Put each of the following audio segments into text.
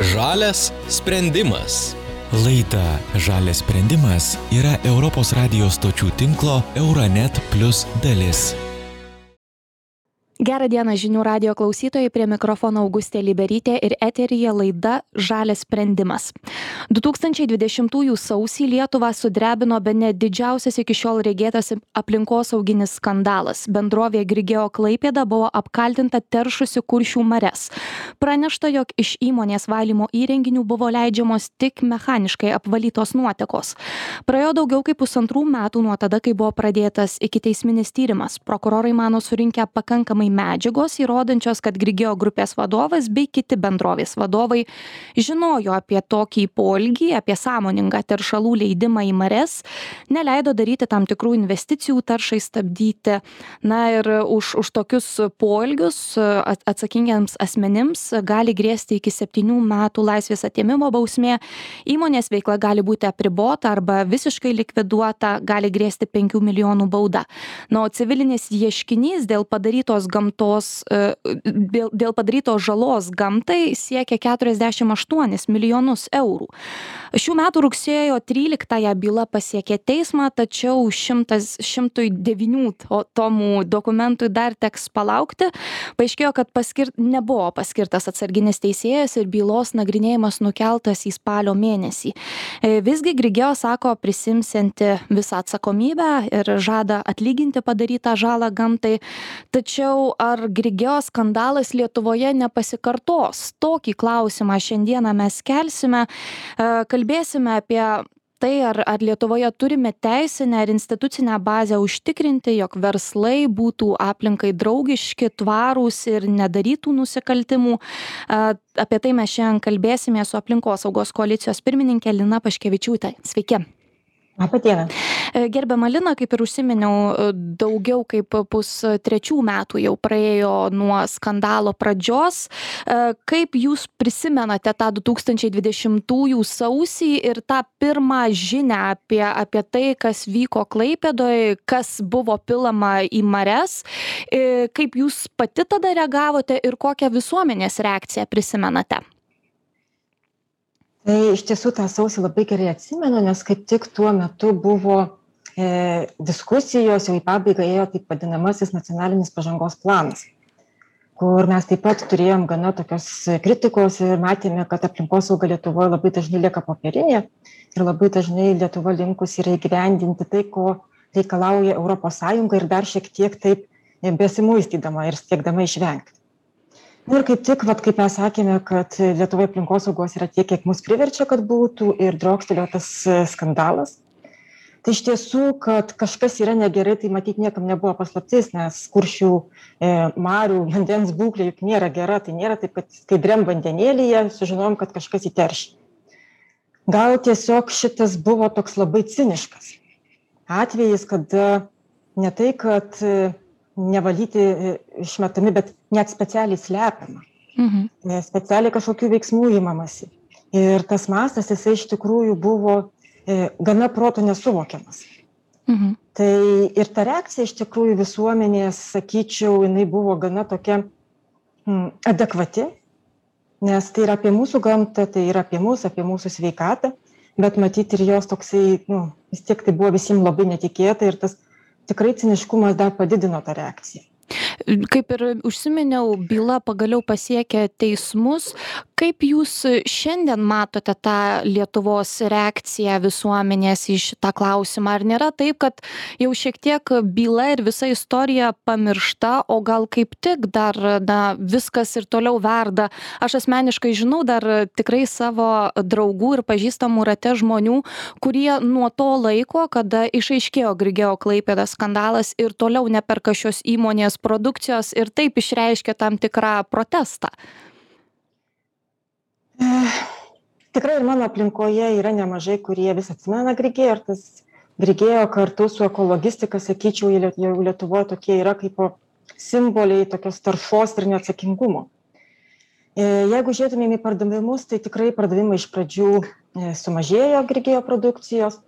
Žalias sprendimas. Laida Žalias sprendimas yra Europos radijos stočių tinklo Euronet Plus dalis. Gerą dieną žinių radio klausytojai, prie mikrofono Augustė Liberytė ir eteryje laida Žalės sprendimas. 2020 sausį Lietuvą sudrebino be ne didžiausias iki šiol regėtas aplinkosauginis skandalas. Bendrovė Grigeo Klaipėda buvo apkaltinta teršusi kuršių mares. Pranešta, jog iš įmonės valymo įrenginių buvo leidžiamos tik mechaniškai apvalytos nuotekos. Praėjo daugiau kaip pusantrų metų nuo tada, kai buvo pradėtas iki teisminis tyrimas. Prokurorai mano surinkę pakankamai pakankamai medžiagos įrodančios kad grigeo grupės vadovas bei kiti bendrovės vadovai žinojo apie tokį poelgį apie sąmoningą teršalų leidimą į marias neleido daryti tam tikrų investicijų taršai stabdyti. Na ir už už tokius poelgius atsakingiems asmenims gali grėsti iki septynių metų laisvės atėmimo bausmė. Įmonės veikla gali būti apribota arba visiškai likviduota gali grėsti penkių milijonų bauda. Na o civilinis ieškinys dėl padarytos gamtos e, dėl, dėl padarytos žalos gamtai siekia 48 milijonus eurų. Šių metų rugsėjo 13-ąją byla pasiekė teismą, tačiau 100, 109 tomų dokumentui dar teks palaukti. Paaiškėjo, kad paskir, nebuvo paskirtas atsarginis teisėjas ir bylos nagrinėjimas nukeltas į spalio mėnesį. E, visgi Grigeo sako prisimsianti visą atsakomybę ir žada atlyginti padarytą žalą gamtai. Tačiau tačiau ar grigeo skandalas lietuvoje nepasikartos. Tokį klausimą šiandieną mes kelsime. E, kalbėsime apie tai ar ar lietuvoje turime teisinę ir institucinę bazę užtikrinti jog verslai būtų aplinkai draugiški tvarūs ir nedarytų nusikaltimų. A, apie tai mes šiandien kalbėsimės su aplinkosaugos koalicijos pirmininke lina paškevičiūte sveiki. Labą dieną. E, gerbiama Lina, kaip ir užsiminiau, e, daugiau kaip pustrečių metų jau praėjo nuo skandalo pradžios. E, kaip jūs prisimenate tą 2020 sausį ir tą pirmą žinę apie, apie tai, kas vyko Klaipėdoje, kas buvo pilama į mares, kaip jūs pati tada reagavote ir kokią visuomenės reakciją prisimenate? tai iš tiesų tą sausį labai gerai atsimenu nes kaip tik tuo metu buvo diskusijos jau į pabaigą ėjo taip vadinamasis nacionalinis pažangos planas kur mes taip pat turėjom gana tokios kritikos ir matėme kad aplinkosauga lietuvoj labai dažnai lieka popierinė ir labai dažnai lietuva linkusi yra įgyvendinti tai ko reikalauja sąjunga ir dar šiek tiek taip besimuistydama ir siekdama išvengti. Nu ir kaip tik vat kaip mes sakėme kad lietuvoj aplinkosaugos yra tiek kiek mus priverčia kad būtų ir driokstelėjo tas e, skandalas tai iš tiesų kad kažkas yra negerai tai matyt niekam nebuvo paslaptis nes kuršių e, marių vandens būklė juk nėra gera tai nėra taip kad skaidriam vandenėlyje sužinojom kad kažkas jį teršia gal tiesiog šitas buvo toks labai ciniškas atvejis kada ne tai kad nevalyti e, išmetami, bet net specialiai slepiama. Mhm. E, specialiai kažkokių veiksmų įmamasi. Ir tas mastas, jisai iš tikrųjų buvo e, gana proto nesuvokiamas. Mhm. Tai ir ta reakcija iš tikrųjų visuomenės, sakyčiau, jinai buvo gana tokia mm, adekvati, nes tai yra apie mūsų gamtą, tai yra apie mūsų, apie mūsų sveikatą, bet matyti ir jos toksai, nu, vis tiek tai buvo visiems labai netikėta ir tas tikrai ciniškumas dar padidino tą reakciją Kaip ir užsiminiau, byla pagaliau pasiekė teismus. Kaip jūs šiandien matote tą Lietuvos reakciją visuomenės į šitą klausimą? Ar nėra taip, kad jau šiek tiek byla ir visa istorija pamiršta, o gal kaip tik dar na, viskas ir toliau verda? Aš asmeniškai žinau dar tikrai savo draugų ir pažįstamų rate žmonių, kurie nuo to laiko, kada išaiškėjo Grigeo Klaipėdas skandalas ir toliau neperka šios įmonės produkcijos ir taip išreiškia tam tikrą protestą. Tikrai ir mano aplinkoje yra nemažai, kurie vis atsimena Grigėjo ir tas Grigėjo kartu su ekologistika, sakyčiau, jau Lietuvoje tokie yra kaip simboliai tokios taršos ir neatsakingumo. E, jeigu žiūrėtumėm į pardavimus, tai tikrai pardavimai iš pradžių e, sumažėjo Grigėjo produkcijos,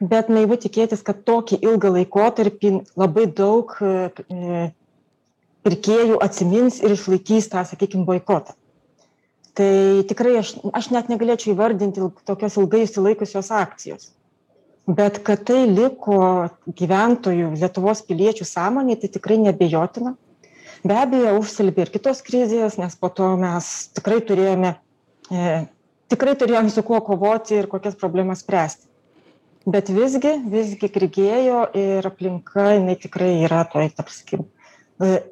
bet naivu tikėtis, kad tokį ilgą laikotarpį labai daug e, pirkėjų atsimins ir išlaikys tą, sakykime, boikotą tai tikrai aš aš net negalėčiau įvardinti tokios ilgai išsilaikusios akcijos. Bet kad tai liko gyventojų lietuvos piliečių sąmonėj tai tikrai neabejotina be abejo užsiliepė ir kitos krizės nes po to mes tikrai turėjome e, tikrai turėjom su kuo kovoti ir kokias problemas spręsti. Bet visgi visgi grigėjo ir aplinka jinai tikrai yra toj sakykim e,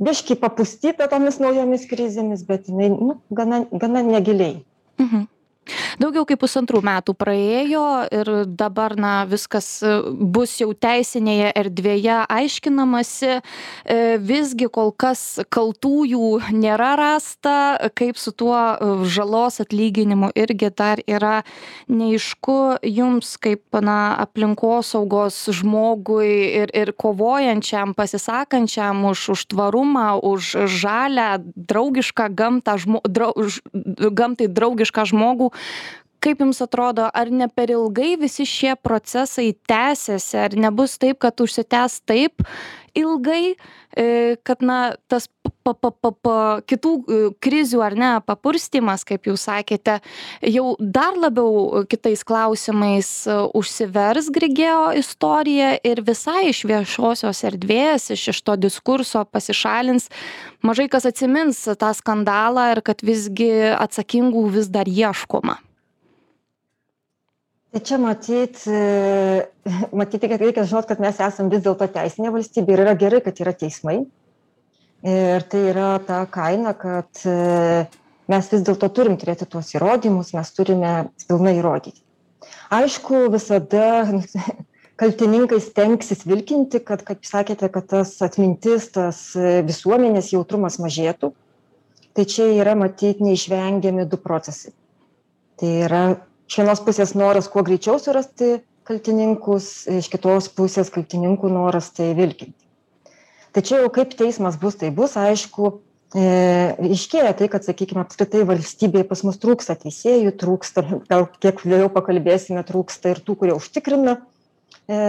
biškį papustyta tomis naujomis krizėmis bet jinai nu gana gana negiliai. Mhm daugiau kaip pusantrų metų praėjo ir dabar na viskas e, bus jau teisinėje erdvėje aiškinamasi. E, visgi kol kas kaltųjų nėra rasta kaip su tuo e, žalos atlyginimu irgi dar yra neaišku jums kaip na aplinkosaugos žmogui ir ir kovojančiam pasisakančiam už už tvarumą už žalią draugišką gamtą žmo drauž gamtai draugišką žmogų kaip jums atrodo ar ne per ilgai visi šie procesai tęsiasi ar nebus taip kad užsitęs taip ilgai e, kad na tas pa pa pa pa kitų e, krizių ar ne papurstymas kaip jūs sakėte jau dar labiau kitais klausimais e, užsivers grigeo istorija ir visai iš viešosios erdvės iš iš to diskurso pasišalins. Mažai kas atsimins tą skandalą ir kad visgi atsakingų vis dar ieškoma tai čia matyt e, matyt reikia žinot kad mes esam vis dėlto teisinė valstybė ir yra gerai kad yra teismai. Ir tai yra ta kaina kad e, mes vis dėlto turim turėti tuos įrodymus mes turime pilnai įrodyti. Aišku visada kaltininkai stengsis vilkinti kad kaip sakėte kad tas atmintis tas e, visuomenės jautrumas mažėtų. Tai čia yra matyt neišvengiami du procesai. Tai yra iš vienos pusės noras kuo greičiau surasti kaltininkus iš kitos pusės kaltininkų noras tai vilkinti. Čia jau kaip teismas bus tai bus aišku e, ryškėja tai kad sakykim apskritai valstybėj pas mus trūksta teisėjų trūksta gal kiek vėliau pakalbėsime trūksta ir tų kurie užtikrina e,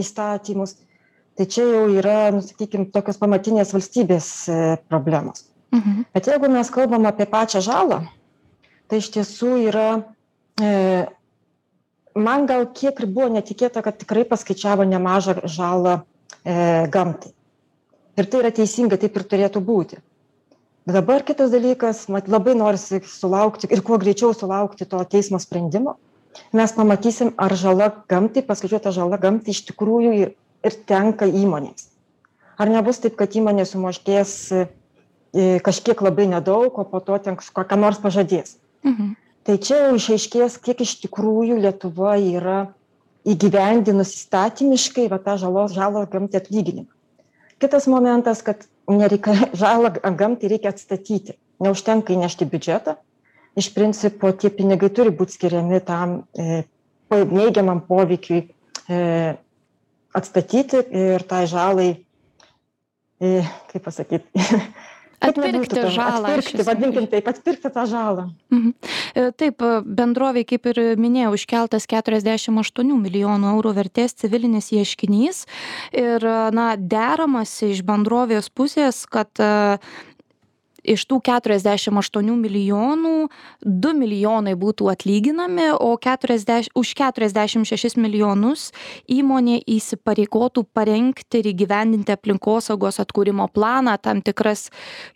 įstatymus. Tai čia jau yra nu sakykim tokios pamatinės valstybės e, problemos. Mhm. bet jeigu mes kalbam apie pačią žalą tai iš tiesų yra man gal kiek ir buvo netikėta, kad tikrai paskaičiavo nemažą žalą e, gamtai. Ir tai yra teisinga, taip ir turėtų būti. Dabar kitas dalykas, mat, labai norisi sulaukti ir kuo greičiau sulaukti to teismo sprendimo. Mes pamatysim, ar žala gamtai, paskaičiuota žala gamtai iš tikrųjų ir, ir tenka įmonėms. Ar nebus taip, kad įmonė sumoškės e, kažkiek labai nedaug, o po to ten ką nors pažadės. Mhm tai čia jau išaiškės kiek iš tikrųjų lietuva yra įgyvendinus įstatymiškai va tą žalos žalą gamtai atlyginimą. Kitas momentas kad nereika žalą gamtai reikia atstatyti. Neužtenka įnešti biudžetą. Iš principo tie pinigai turi būt skiriami tam e, neigiamam poveikiui e, atstatyti ir tai žalai e, kaip pasakyt Atpirkti žalą. Atpirkti, vadinkim taip, atpirkti tą žalą. Mhm. Taip, bendroviai, kaip ir minėjau, iškeltas 48 milijonų eurų vertės civilinis ieškinys ir, na, deramasi iš bendrovės pusės, kad iš tų keturiasdešim aštuonių milijonų du milijonai būtų atlyginami o keturiasdeš už keturiasdešim šešis milijonus įmonė įsipareigotų parengti ir įgyvendinti aplinkosaugos atkūrimo planą tam tikras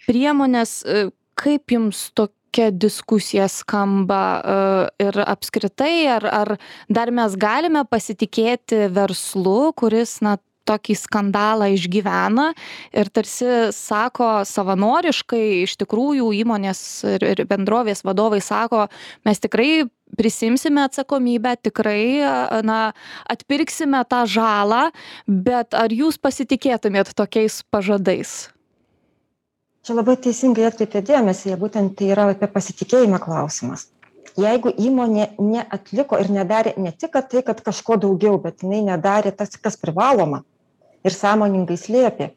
priemones e, kaip jums tokia diskusija skamba e, ir apskritai ar ar dar mes galime pasitikėti verslu kuris na tokį skandalą išgyvena ir tarsi sako savanoriškai iš tikrųjų įmonės ir ir bendrovės vadovai sako mes tikrai prisiimsime atsakomybę tikrai na atpirksime tą žalą bet ar jūs pasitikėtumėt tokiais pažadais? Čia labai teisingai atkreipėt dėmesį būtent tai yra apie pasitikėjimą klausimas. Jeigu įmonė neatliko ir nedarė ne tik tai kad kažko daugiau bet jinai nedarė tas kas privaloma ir sąmoningai slėpė.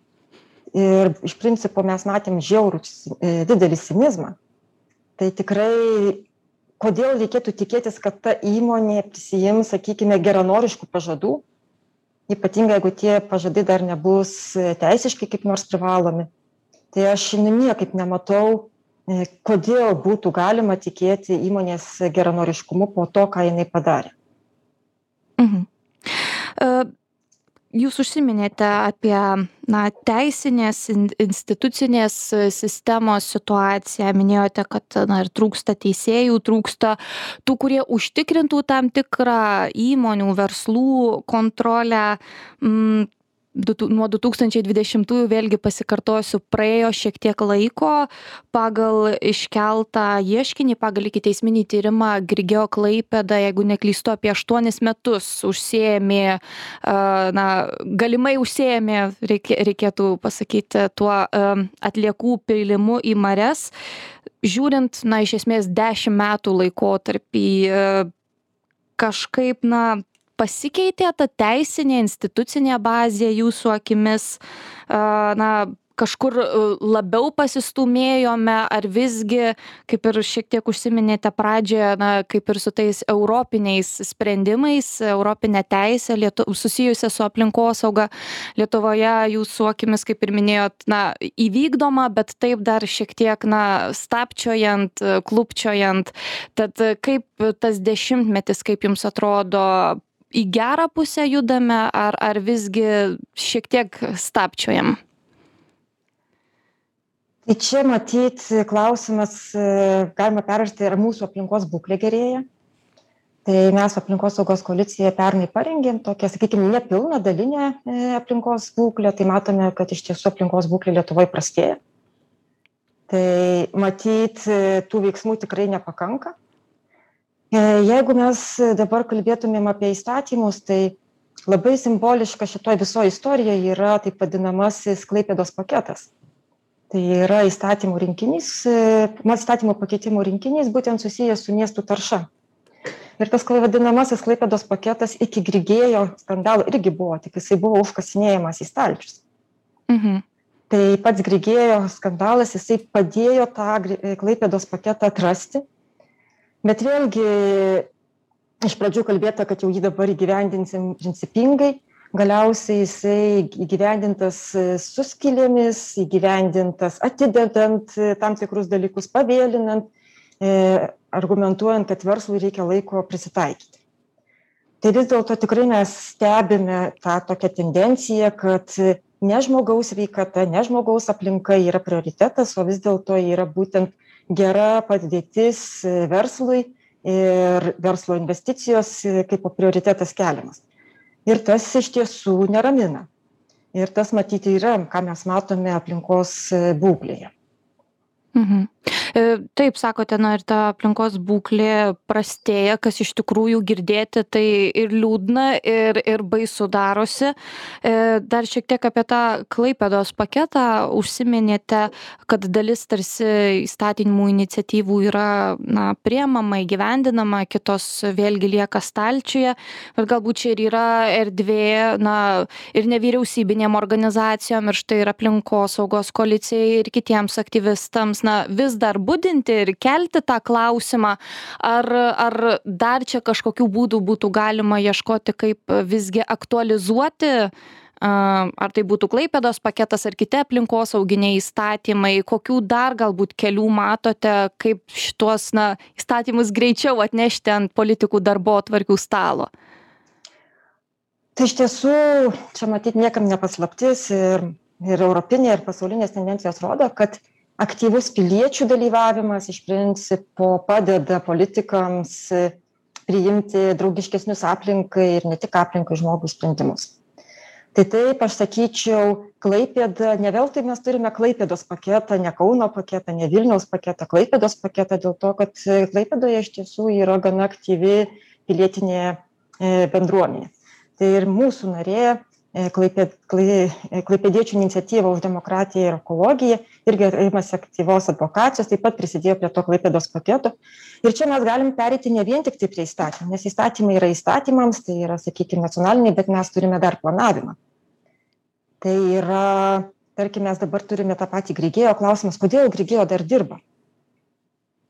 Ir iš principo mes matėm žiaurų e, didelį cinizmą. Tai tikrai, kodėl reikėtų tikėtis, kad ta įmonė prisijims, sakykime, geranoriškų pažadų, ypatingai jeigu tie pažadai dar nebus teisiškai kaip nors privalomi. Tai aš niekaip nematau e, kodėl būtų galima tikėti įmonės geranoriškumu po to, ką jinai padarė. Mhm. Uh, jūs užsiminėte apie na teisinės in institucinės sistemos situaciją minėjote kad na ir trūksta teisėjų trūksta tų kurie užtikrintų tam tikrą įmonių verslų kontrolę. Mm, du nuo du tūkstančiai dvidešimtųjų vėlgi pasikartosiu praėjo šiek tiek laiko pagal iškeltą ieškinį pagal ikiteisminį tyrimą grigeo klaipėda jeigu neklystu apie aštuonis metus užsiėmė na galimai užsiėmė reikė reikėtų pasakyti tuo atliekų pylimu į marias. Žiūrint na iš esmės dešim metų laikotarpį kažkaip na pasikeitė ta teisinė institucinė bazė jūsų akimis? Na kažkur labiau pasistūmėjome ar visgi kaip ir šiek tiek užsiminėte pradžioje na kaip ir su tais europiniais sprendimais europine teise lietu susijusia su aplinkosauga lietuvoje jūsų akimis kaip ir minėjot na įvykdoma bet taip dar šiek tiek na stabčiojant klupčiojant. Tad kaip tas dešimtmetis kaip jums atrodo į gerą pusę judame ar ar visgi šiek tiek stabčiojam? Tai čia matyt klausimas galima pervežti ar mūsų aplinkos būklė gerėja. Tai mes aplinkosaugos koalicija pernai parengėm tokią sakykim nepilną dalinę aplinkos būklę. Tai matome kad iš tiesų aplinkos būklė lietuvoj prastėja. Tai matyt tų veiksmų tikrai nepakanka. E, jeigu mes dabar kalbėtumėm apie įstatymus, tai labai simboliška šitoj visoje istorijoje yra taip vadinamasis Klaipėdos paketas. Tai yra įstatymų rinkinys, e, įstatymų pakeitimų rinkinys būtent susijęs su miestų tarša. Ir tas vadinamasis Klaipėdos paketas iki Grigėjo skandalo irgi buvo, tik jisai buvo užkasinėjimas į stalčius. Mhm. Tai pats Grigėjo skandalas, jisai padėjo tą Klaipėdos paketą atrasti bet vėlgi iš pradžių kalbėta kad jau jį dabar įgyvendinsim principingai. Galiausiai jisai įgyvendintas su skylėmis įgyvendintas atidedant tam tikrus dalykus pavėlinant e, argumentuojant kad verslui reikia laiko prisitaikyti. Tai vis dėlto tikrai mes stebime tą tokią tendenciją kad ne žmogaus sveikata ne žmogaus aplinka yra prioritetas o vis dėlto yra būtent gera padėtis verslui ir verslo investicijos kaip prioritetas keliamas. Ir tas iš tiesų neramina. Ir tas matyti yra, ką mes matome aplinkos būklėje. Mhm. E, taip, sakote, na ir ta aplinkos būklė prastėja, kas iš tikrųjų girdėti, tai ir liūdna, ir, ir baisu darosi. E, dar šiek tiek apie tą Klaipėdos paketą užsiminėte, kad dalis tarsi įstatymų iniciatyvų yra na, priemama, įgyvendinama, kitos vėlgi lieka stalčiuje, bet galbūt čia ir yra erdvė na, ir nevyriausybinėm organizacijom, ir štai ir aplinkosaugos koalicijai, ir kitiems aktyvistams na vis dar budinti ir kelti tą klausimą ar ar dar čia kažkokių būdų būtų galima ieškoti kaip visgi aktualizuoti ar tai būtų klaipėdos paketas ar kiti aplinkosauginiai įstatymai kokių dar galbūt kelių matote kaip šituos na įstatymus greičiau atnešti ant politikų darbotvarkių stalo? Tai iš tiesų čia matyt niekam ne paslaptis ir ir europinė ir pasaulinės tendencijos rodo kad aktyvus piliečių dalyvavimas iš principo padeda politikams priimti draugiškesnius aplinkai ir ne tik aplinkai žmogui sprendimus. Tai taip, aš sakyčiau, Klaipėda, ne veltui mes turime Klaipėdos paketą, ne Kauno paketą, ne Vilniaus paketą, Klaipėdos paketą, dėl to, kad Klaipėdoje iš tiesų yra gana aktyvi pilietinė e, bendruomenė. Tai ir mūsų narė Klaipė, klai, e, klaipėdiečių iniciatyva už demokratiją ir ekologiją irgi imasi aktyvios advokacijos, taip pat prisidėjo prie to klaipėdos paketo. Ir čia mes galim perėti ne vien tik tai prie įstatymų, nes įstatymai yra įstatymams, tai yra, sakykime, nacionaliniai, bet mes turime dar planavimą. Tai yra, tarkim, mes dabar turime tą patį Grigėjo klausimas, kodėl Grigėjo dar dirba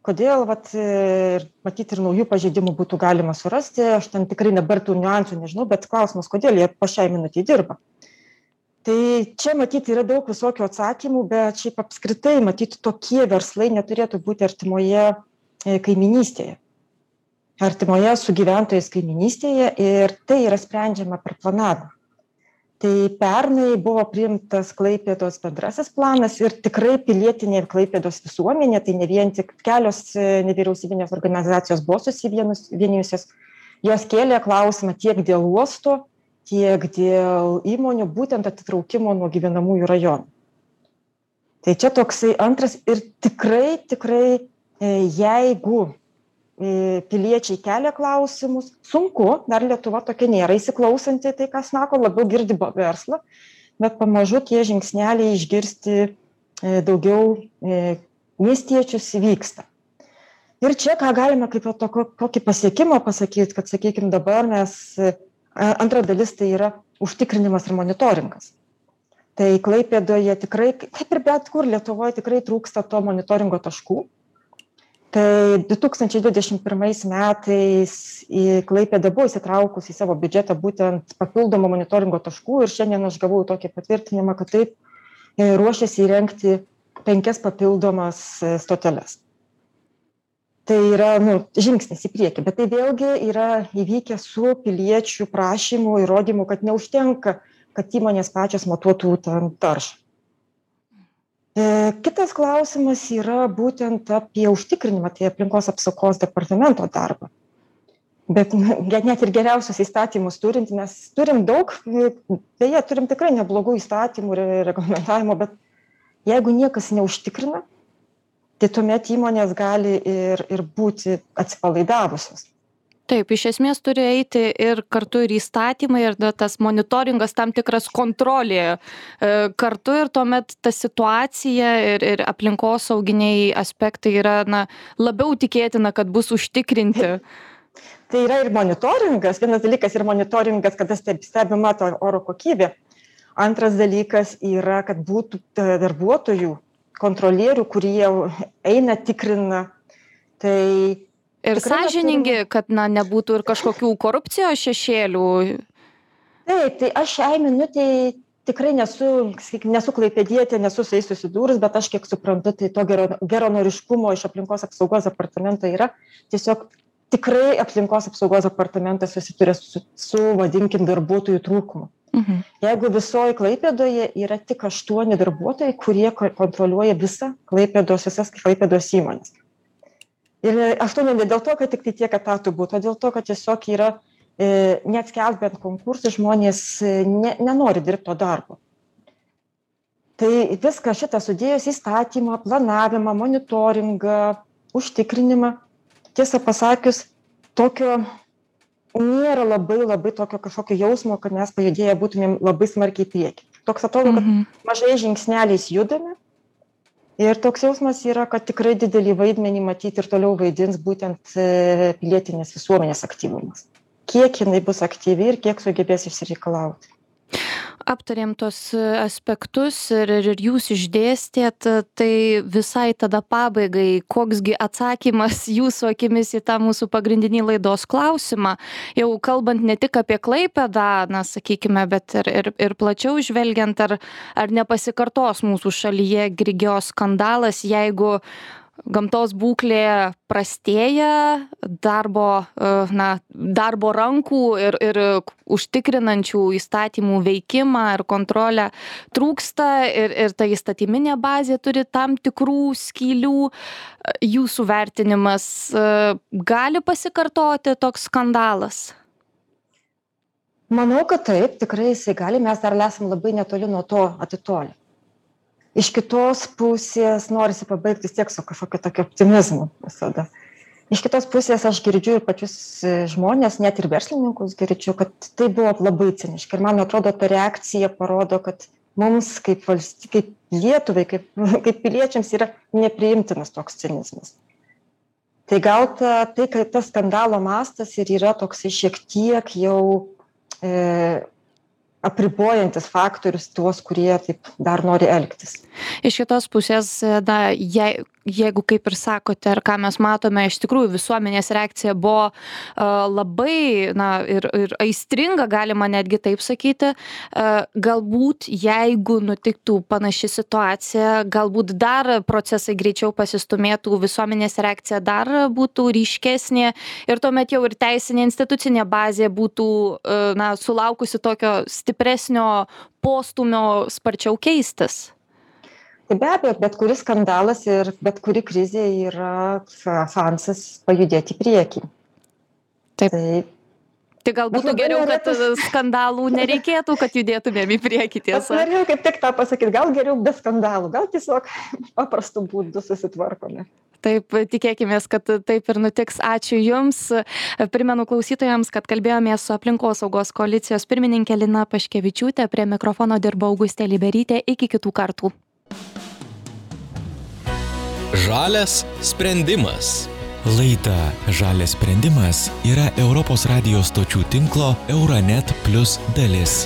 kodėl vat ir matyt ir naujų pažeidimų būtų galima surasti. Aš ten tikrai dabar tų niuansų nežinau bet klausimas kodėl jie po šiai minutei dirba. Tai čia matyt yra daug visokių atsakymų bet šiaip apskritai matyt tokie verslai neturėtų būti artimoje e, kaimynystėje artimoje su gyventojais kaimynystėje ir tai yra sprendžiama per planavimą tai pernai buvo priimtas klaipėdos bendrasis planas ir tikrai pilietinė klaipėdos visuomenė tai ne vien tik kelios e, nevyriausybinės organizacijos buvo susivienus vienijusios jos kėlė klausimą tiek dėl uosto tiek dėl įmonių būtent atitraukimo nuo gyvenamųjų rajonų. Tai čia toksai antras ir tikrai, tikrai, e, jeigu piliečiai kelia klausimus, sunku, dar Lietuva tokia nėra įsiklausanti tai, kas sako, labiau girdi verslą, bet pamažu tie žingsneliai išgirsti e, daugiau miestiečius vyksta. Ir čia ką galime kaip tokį pasiekimą pasakyti, kad, sakykime, dabar mes Antra dalis tai yra užtikrinimas ir monitoringas. Tai Klaipėdoje tikrai, kaip ir bet kur Lietuvoje, tikrai trūksta to monitoringo taškų. Tai 2021 metais į Klaipėdą buvo įsitraukus į savo biudžetą būtent papildomą monitoringo taškų ir šiandien aš gavau tokį patvirtinimą, kad taip e, ruošiasi įrengti penkias papildomas e, stoteles. Tai yra nu žingsnis į priekį bet tai vėlgi yra įvykę su piliečių prašymu įrodymu kad neužtenka kad įmonės pačios matuotų ten taršą kitas klausimas yra būtent apie užtikrinimą tai aplinkos apsaugos departamento darbą. Bet net ir geriausius įstatymus turint mes turim daug beje turim tikrai neblogų įstatymų ir reglamentavimo bet jeigu niekas neužtikrina tai tuomet įmonės gali ir ir būti atsipalaidavusios Taip, iš esmės turi eiti ir kartu ir įstatymai, ir da, tas monitoringas, tam tikras kontrolė e, kartu ir tuomet ta situacija ir, ir aplinkosauginiai aspektai yra na, labiau tikėtina, kad bus užtikrinti. Tai yra ir monitoringas, vienas dalykas yra monitoringas, kada stebima to oro kokybė. Antras dalykas yra, kad būtų e, darbuotojų kontrolierių, kurie eina, tikrina. Tai ir sąžiningi, kad na, nebūtų ir kažkokių korupcijos šešėlių. Taip, tai aš šiai minutiai tikrai nesu, nesu klaipėdėtė, nesu su jais susidūrus, bet aš kiek suprantu, tai to gero, geronoriškumo iš aplinkos apsaugos departamento yra. Tiesiog tikrai aplinkos apsaugos departamentas susiduria su, su vadinkim, darbuotojų trūkumu. Mhm. Jeigu visoje Klaipėdoje yra tik aštuoni darbuotojai, kurie kontroliuoja visą Klaipėdos, visas Klaipėdos įmonės. Ir aštuoni ne dėl to, kad tik tai tiek etatų būtų, o dėl to, kad tiesiog yra e, net skelbiant konkursų žmonės e, ne, nenori dirbti to darbo. Tai viską šitą sudėjus įstatymą, planavimą, monitoringą, užtikrinimą, tiesą pasakius, tokio nėra labai labai tokio kažkokio jausmo, kad mes pajudėję būtumėm labai smarkiai į priekį. Toks atrodo, kad mhm. mažai žingsneliais judame. Ir toks jausmas yra, kad tikrai didelį vaidmenį matyti ir toliau vaidins būtent e, pilietinės visuomenės aktyvumas. Kiek jinai bus aktyvi ir kiek sugebės išsireikalauti aptarėm tuos aspektus ir ir jūs išdėstėt tai visai tada pabaigai koks gi atsakymas jūsų akimis į tą mūsų pagrindinį laidos klausimą. Jau kalbant ne tik apie klaipėdą na sakykime bet ir ir ir plačiau žvelgiant ar ar nepasikartos mūsų šalyje grigio skandalas jeigu gamtos būklė prastėja darbo e, na darbo rankų ir ir užtikrinančių įstatymų veikimą ir kontrolę trūksta ir ir ta įstatyminė bazė turi tam tikrų skylių. Jūsų vertinimas e, gali pasikartoti toks skandalas? Manau kad taip tikrai jisai gali. Mes dar esam labai netoli nuo to atitolę iš kitos pusės norisi pabaigt vis tiek su kažkokiu tokiu optimizmu visada. Iš kitos pusės aš girdžiu ir pačius žmones net ir verslininkus girdžiu kad tai buvo labai ciniška. Ir man atrodo ta reakcija parodo kad mums kaip valsty kaip lietuvai kaip kaip piliečiams yra nepriimtinas toks cinizmas. Tai gal ta tai kad tas skandalo mastas ir yra toksai šiek tiek jau e, apribojantis faktorius tuos kurie taip dar nori elgtis. Iš kitos pusės na jei jeigu kaip ir sakote ir ką mes matome iš tikrųjų visuomenės reakcija buvo labai na ir ir aistringa galima netgi taip sakyti. Galbūt jeigu nutiktų panaši situacija galbūt dar procesai greičiau pasistumėtų visuomenės reakcija dar būtų ryškesnė ir tuomet jau ir teisinė institucinė bazė būtų na sulaukusi tokio stipresnio postūmio sparčiau keistis tai be abejo bet kuris skandalas ir bet kuri krizė yra šansas pajudėti į priekį. Taip. Tai Tai gal būtų geriau, kad skandalų nereikėtų, kad judėtumėm į priekį tiesą. Aš norėjau kaip tik tą pasakyti, gal geriau be skandalų, gal tiesiog paprastų būdų susitvarkome. Taip, tikėkime, kad taip ir nutiks. Ačiū Jums. Primenu klausytojams, kad kalbėjome su aplinkosaugos koalicijos pirmininkė Lina Paškevičiūtė, prie mikrofono dirba Augustė Liberytė. Iki kitų kartų. Žalias sprendimas. Laida Žalias sprendimas yra Europos radijos stočių tinklo Euronet Plus dalis.